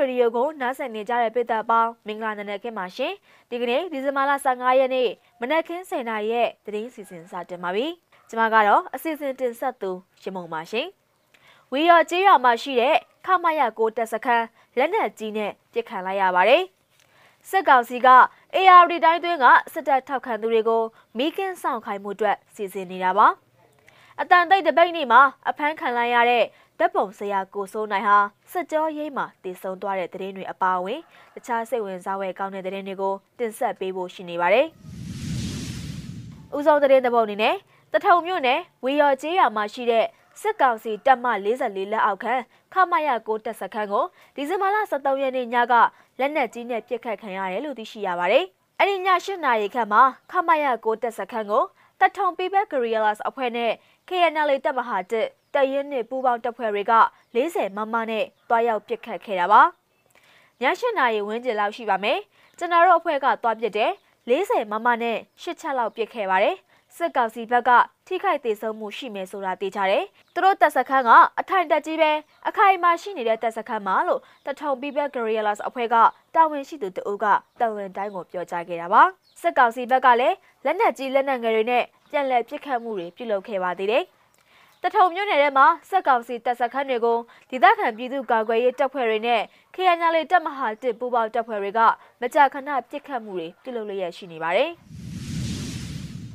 ရေဒီယိုကိုနားဆင်နေကြတဲ့ပြည်သက်ပေါင်းမင်္ဂလာနံနက်ခင်းပါရှင်ဒီကနေ့ဒီဇင်ဘာလ15ရက်နေ့မနက်ခင်း10:00နာရီရဲ့သတင်းစီစဉ်စတင်ပါပြီကျွန်မကတော့အစီအစဉ်တင်ဆက်သူရှင်မုံပါရှင်ဝီရော်ကျေးရွာမှာရှိတဲ့ခမရကိုတက်စခန်းလက်နက်ကြီးနဲ့ပစ်ခတ်လိုက်ရပါတယ်စစ်ကောင်စီက AR တိုင်းသွင်းကစစ်တပ်ထောက်ခံသူတွေကိုမိကင်းဆောင်ခိုင်းမှုအတွက်စီစဉ်နေတာပါ အတန်တိတ်တပိတ်နေ့မှာအဖမ်းခံလိုက်ရတဲ့တပ်ပုံဆရာကိုစိုးနိုင်ဟာစစ်ကြောရေးမှာတည်ဆုံသွားတဲ့သတင်းတွေအပါအဝင်တခြားစိတ်ဝင်စားဖွယ်ကောင်းတဲ့သတင်းတွေကိုတင်ဆက်ပေးဖို့ရှိနေပါတယ်။ဦးဆုံးသတင်းသဘောအနေနဲ့တထုံမြို့နယ်ဝေရော်ကျေးရွာမှာရှိတဲ့စစ်ကောင်စီတပ်မ44လက်အောက်ခံခမရကိုတက်စခန်းကိုဒီဇင်ဘာလ23ရက်နေ့ညကလက်နက်ကြီးနဲ့ပစ်ခတ်ခံရတယ်လို့သိရှိရပါတယ်။အဲ့ဒီည8နာရီခန့်မှာခမရကိုတက်စခန်းကို တထုံ People Guerrillas အဖွဲ့နဲ့ KNL တပ်မဟာတစ်တရင်နဲ့ပူးပေါင်းတပ်ဖွဲ့တွေက40မမနဲ့တွားရောက်ပစ်ခတ်ခဲ့တာပါ။ည၈နာရီဝန်းကျင်လောက်ရှိပါမယ်။ကျွန်တော်တို့အဖွဲ့ကတွားပစ်တယ်40မမနဲ့၈ချက်လောက်ပစ်ခဲ့ပါတယ်။ စစ်ကောင်စီဘက်ကထိခိုက်သေးဆုံးမှုရှိမယ်ဆိုတာသိကြတယ်။သူတို့တပ်စခန်းကအထိုင်တက်ကြီးပဲအခိုင်အမာရှိနေတဲ့တပ်စခန်းမှာလို့တထုံ People Guerrillas အဖွဲ့ကတာဝန်ရှိသူတအုပ်ကတဝန်တိုင်းကိုပြောကြားခဲ့တာပါ။စစ်ကောင်စီဘက်ကလည်းလက်နက်ကြီးလက်နက်ငယ်တွေနဲ့ပြန်လည်ပစ်ခတ်မှုတွေပြုလုပ်ခဲ့ပါသေးတယ်။တထုံမြို့နယ်ထဲမှာစက်ကောင်စီတပ်စခန်းတွေကိုဒေသခံပြည်သူကာကွယ်ရေးတပ်ဖွဲ့တွေနဲ့ခရိုင်ညာလေတပ်မဟာတစ်ပူးပေါင်းတပ်ဖွဲ့တွေကမကြာခဏပစ်ခတ်မှုတွေပြုလုပ်လျက်ရှိနေပါတယ်။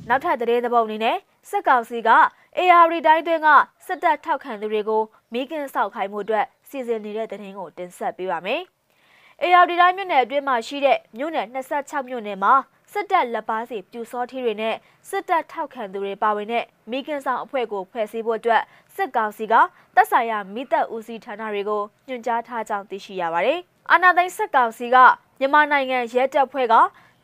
နောက်ထပ်သတင်းသဘောအနေနဲ့စက်ကောင်စီက AR တိုင်းတွင်းကစစ်တပ်ထောက်ခံသူတွေကိုမိခင်ဆောက်ခိုင်းမှုအတွက်စီစဉ်နေတဲ့သတင်းကိုတင်ဆက်ပေးပါမယ်။ AR တိုင်းမြို့နယ်အတွင်းမှာရှိတဲ့မြို့နယ်26မြို့နယ်မှာစစ်တပ်လက်ပါစီပြူစောထီးတွေနဲ့စစ်တပ်ထောက်ခံသူတွေပါဝင်တဲ့မိခင်ဆောင်အဖွဲ့ကိုဖွဲ့စည်းဖို့အတွက်စစ်ကောင်စီကတပ်ဆိုင်ရာမိသက်ဦးစီးဌာနတွေကိုညွှန်ကြားထားကြောင်းသိရှိရပါတယ်။အာဏာသိမ်းစစ်ကောင်စီကမြန်မာနိုင်ငံရဲတပ်ဖွဲ့က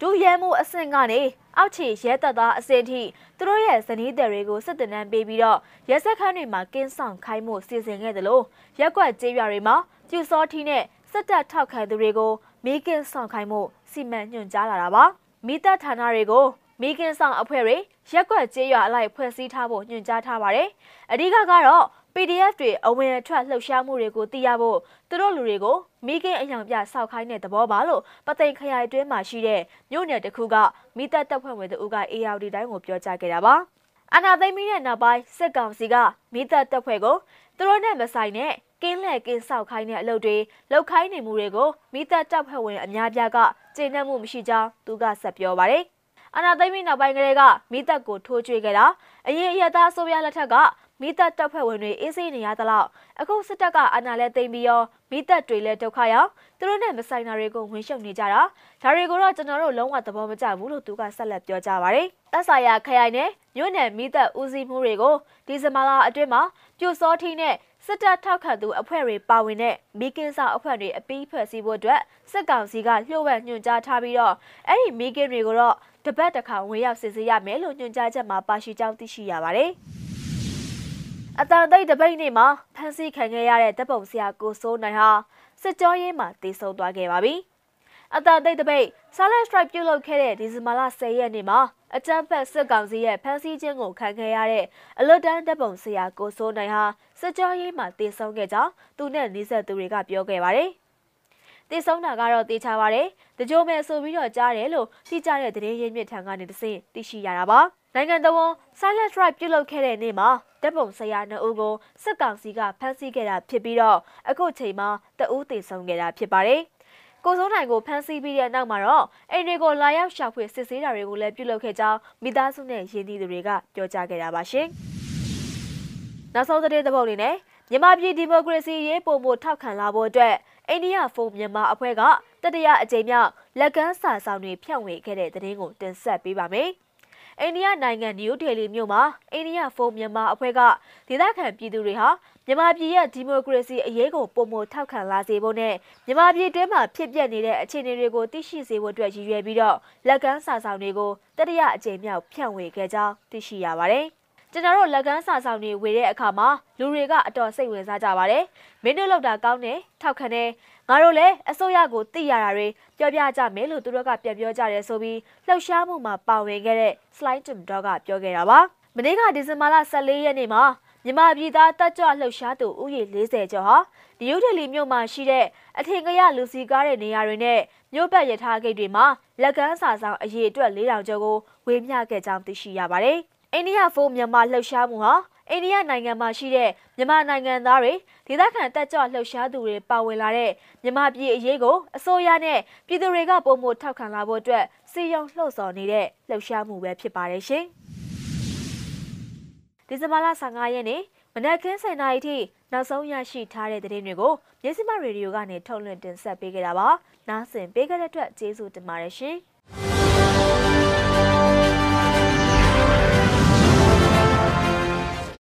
ဒုရဲမှုအဆင့်ကနေ အောက်ခြေရဲတပ်သားအဆင့်ထိသူတို့ရဲ့ဇနီးတယ်တွေကိုစစ်တပ်နှံပေးပြီးတော့ရဲစခန်းတွေမှာကင်းဆောင်ခိုင်းမှုစီစဉ်ခဲ့တယ်လို့ရက်ကွက်ကျေးရွာတွေမှာပြူစောထီးနဲ့စစ်တပ်ထောက်ခံသူတွေကိုမိကင်းဆောင်ခိုင်းမှုစီမံညွှန်ကြားလာတာပါ။မိသက်ဌာနတွေကိုမိခင်ဆောင်အဖွဲ့တွေရက်ကွက်ကျေးရွာအလိုက်ဖွဲ့စည်းထားဖို့ညွှန်ကြားထားပါတယ်။အဓိကကတော့ PDF တွေအဝင်အထွက်လှုပ်ရှားမှုတွေကိုသိရဖို့သူတို့လူတွေကိုမိခင်အယောင်ပြစောက်ခိုင်းတဲ့သဘောပါလို့ပသိမ်ခရိုင်အတွင်းမှာရှိတဲ့မြို့နယ်တစ်ခုကမိသက်တပ်ဖွဲ့ဝင်တို့က ARD တိုင်းကိုပြောကြားခဲ့တာပါ။အနာသိမ့်ပြီးတဲ့နောက်ပိုင်းစစ်ကောင်စီကမိသက်တပ်ဖွဲ့ကိုသူတို့နဲ့မဆိုင်တဲ့ကင်းလှည့်ကင်းဆောက်ခိုင်းတဲ့အလုပ်တွေလုပ်ခိုင်းနေမှုတွေကိုမိသက်တပ်ဖွဲ့ဝင်အများပြားကကျေနပ်မှုမရှိကြောင်းသူကဆက်ပြောပါတယ်။အနာသိမ့်ပြီးနောက်ပိုင်းကလေးကမိသက်ကိုထိုးကျွေးခဲ့တာအရင်အရသားအစိုးရလက်ထက်က မိသက်တပ်ဖွဲ့ဝင်တွေအေးဆေးနေရသလောက်အခုစစ်တပ်ကအနာလဲသိမ့်ပြီးရောမိသက်တွေလည်းဒုက္ခရောက်သူတို့နဲ့မဆိုင်တာတွေကိုဝင်ရှုပ်နေကြတာဒါတွေကိုတော့ကျွန်တော်တို့လုံးဝသဘောမကျဘူးလို့သူကဆက်လက်ပြောကြားပါတယ်။သက်ဆိုင်ရာခရိုင်နဲ့မြို့နယ်မိသက်ဦးစီးမှုတွေကိုဒီဇင်ဘာလအတွင်းမှာပြိုစောထီနဲ့စစ်တပ်ထောက်ခံသူအဖွဲ့တွေပါဝင်တဲ့မီကင်းဆောင်အဖွဲ့တွေအပီးဖွဲ့စည်းဖို့အတွက်စစ်ကောင်စီကလျှို့ဝှက်ညွှန်ကြားထားပြီးတော့အဲ့ဒီမီကင်းတွေကိုတော့တပတ်တစ်ခါဝင်ရောက်စစ်ဆေးရမယ်လို့ညွှန်ကြားချက်မှာပါရှိကြောင်းသိရှိရပါတယ်။ အတန်သိတပိတ်နေ့မှာဖမ်းဆီးခံခဲ့ရတဲ့တပ်ပုံဆရာကိုစိုးနိုင်ဟာစစ်ကြောရေးမှာတည်ဆုံသွားခဲ့ပါပြီ။အတန်တိတ်တပိတ် Silent Strike ပြုလုပ်ခဲ့တဲ့ဒီဇင်ဘာလ10ရက်နေ့မှာအကြမ်းဖက်စစ်ကောင်စီရဲ့ဖမ်းဆီးခြင်းကိုခံခဲ့ရတဲ့အလွတ်တန်းတပ်ပုံဆရာကိုစိုးနိုင်ဟာစစ်ကြောရေးမှာတည်ဆုံခဲ့ကြောင်းသူနဲ့နှိစက်သူတွေကပြောခဲ့ပါတယ်။ တည်ဆုံတာကတော့တေချာပါတယ်။တကြိုမဲ့ဆိုပြီးတော့ကြားတယ်လို့သိကြတဲ့သတင်းရင်းမြစ်ထံကနေတဆင့်သိရှိရတာပါ။နိုင်ငံတော် Silent Strike ပြုလုပ်ခဲ့တဲ့နေ့မှာတပ်ပုံဆရာနှစ်ဦးကိုစစ်ကောင်စီကဖမ်းဆီးခဲ့တာဖြစ်ပြီးတော့အခုချိန်မှာတအူးတည်ဆုံခဲ့တာဖြစ်ပါတယ်။ကိုစိုးနိုင်ကိုဖမ်းဆီးပြီးတဲ့နောက်မှာတော့အိမ်တွေကိုလာရောက်ရှာဖွေစစ်ဆေးတာတွေကိုလည်းပြုလုပ်ခဲ့ကြောင်းမိသားစုနဲ့ရင်းနှီးသူတွေကပြောကြားခဲ့တာပါရှင်။နောက်ဆုံးသတင်းသဘောက်အနေနဲ့ မြန်မာပြည်ဒီမိုကရေစီရေးပုံမှုထောက်ခံလာဖို့အတွက်အိန္ဒိယဖုန်းမြန်မာအဖွဲ့ကတတိယအကြိမ်မြောက်လက်ကမ်းစာဆောင်တွေဖြန့်ဝေခဲ့တဲ့သတင်းကိုတင်ဆက်ပေးပါမယ်။အိန္ဒိယနိုင်ငံနယူးဒေလီမြို့မှာအိန္ဒိယဖုန်းမြန်မာအဖွဲ့ကဒေသခံပြည်သူတွေဟာမြန်မာပြည်ရဲ့ဒီမိုကရေစီအရေးကိုပုံမထောက်ခံလာစေဖို့နဲ့မြန်မာပြည်တွင်းမှာဖြစ်ပျက်နေတဲ့အခြေအနေတွေကိုသိရှိစေဖို့အတွက်ရည်ရွယ်ပြီးတော့လက်ကမ်းစာဆောင်တွေကိုတတိယအကြိမ်မြောက်ဖြန့်ဝေခဲ့ကြောင်းသိရှိရပါတယ်။ ကျွန်တော်တို့လက်ကမ်းစာဆောင်တွေဝေတဲ့အခါမှာလူတွေကအတော်စိတ်ဝင်စားကြပါတယ်။မင်းတို့လောက်တာကောင်းတယ်ထောက်ခံတယ်ငါတို့လည်းအစိုးရကိုသိရတာတွေပြောပြကြမယ်လို့သူတို့ကပြန်ပြောကြတယ်ဆိုပြီးလှုပ်ရှားမှုမှာပါဝင်ခဲ့တဲ့ Slide Tim Dog ကပြောခဲ့တာပါမနေ့ကဒီဇင်ဘာလ14ရက်နေ့မှာမြန်မာပြည်သားတက်ကြွလှုပ်ရှားသူဦးရေ40ကျော်ဟာနယူးဒေလီမြို့မှာရှိတဲ့အထင်ကရလူစီကားတဲ့နေရာတွေနဲ့မြို့ပတ်ရထားဂိတ်တွေမှာလက်ကမ်းစာဆောင်အရေးအတွက်4000ကျော်ကိုဝေမျှခဲ့ကြောင်းသိရှိရပါတယ်။ အိန္ဒိယဖိုးမြန်မာလှုပ်ရှားမှုဟာအိန္ဒိယနိုင်ငံမှာရှိတဲ့မြန်မာနိုင်ငံသားတွေဒေသခံတက်ကြွလှုပ်ရှားသူတွေပါဝင်လာတဲ့မြန်မာပြည်အရေးကိုအစိုးရနဲ့ပြည်သူတွေကပုံမထောက်ခံလာဖို့အတွက်စီယုံလှုပ်ဆော်နေတဲ့လှုပ်ရှားမှုပဲဖြစ်ပါတယ်ရှင်။ဒီဇင်ဘာလ15ရက်နေ့မနက်ခင်း7:00နာရီထိနောက်ဆုံးရရှိထားတဲ့သတင်းတွေကိုမြစီမရေဒီယိုကနေထုတ်လွှင့်တင်ဆက်ပေးခဲ့တာပါ။နားဆင်ပေးခဲ့တဲ့အတွက်ကျေးဇူးတင်ပါတယ်ရှင်။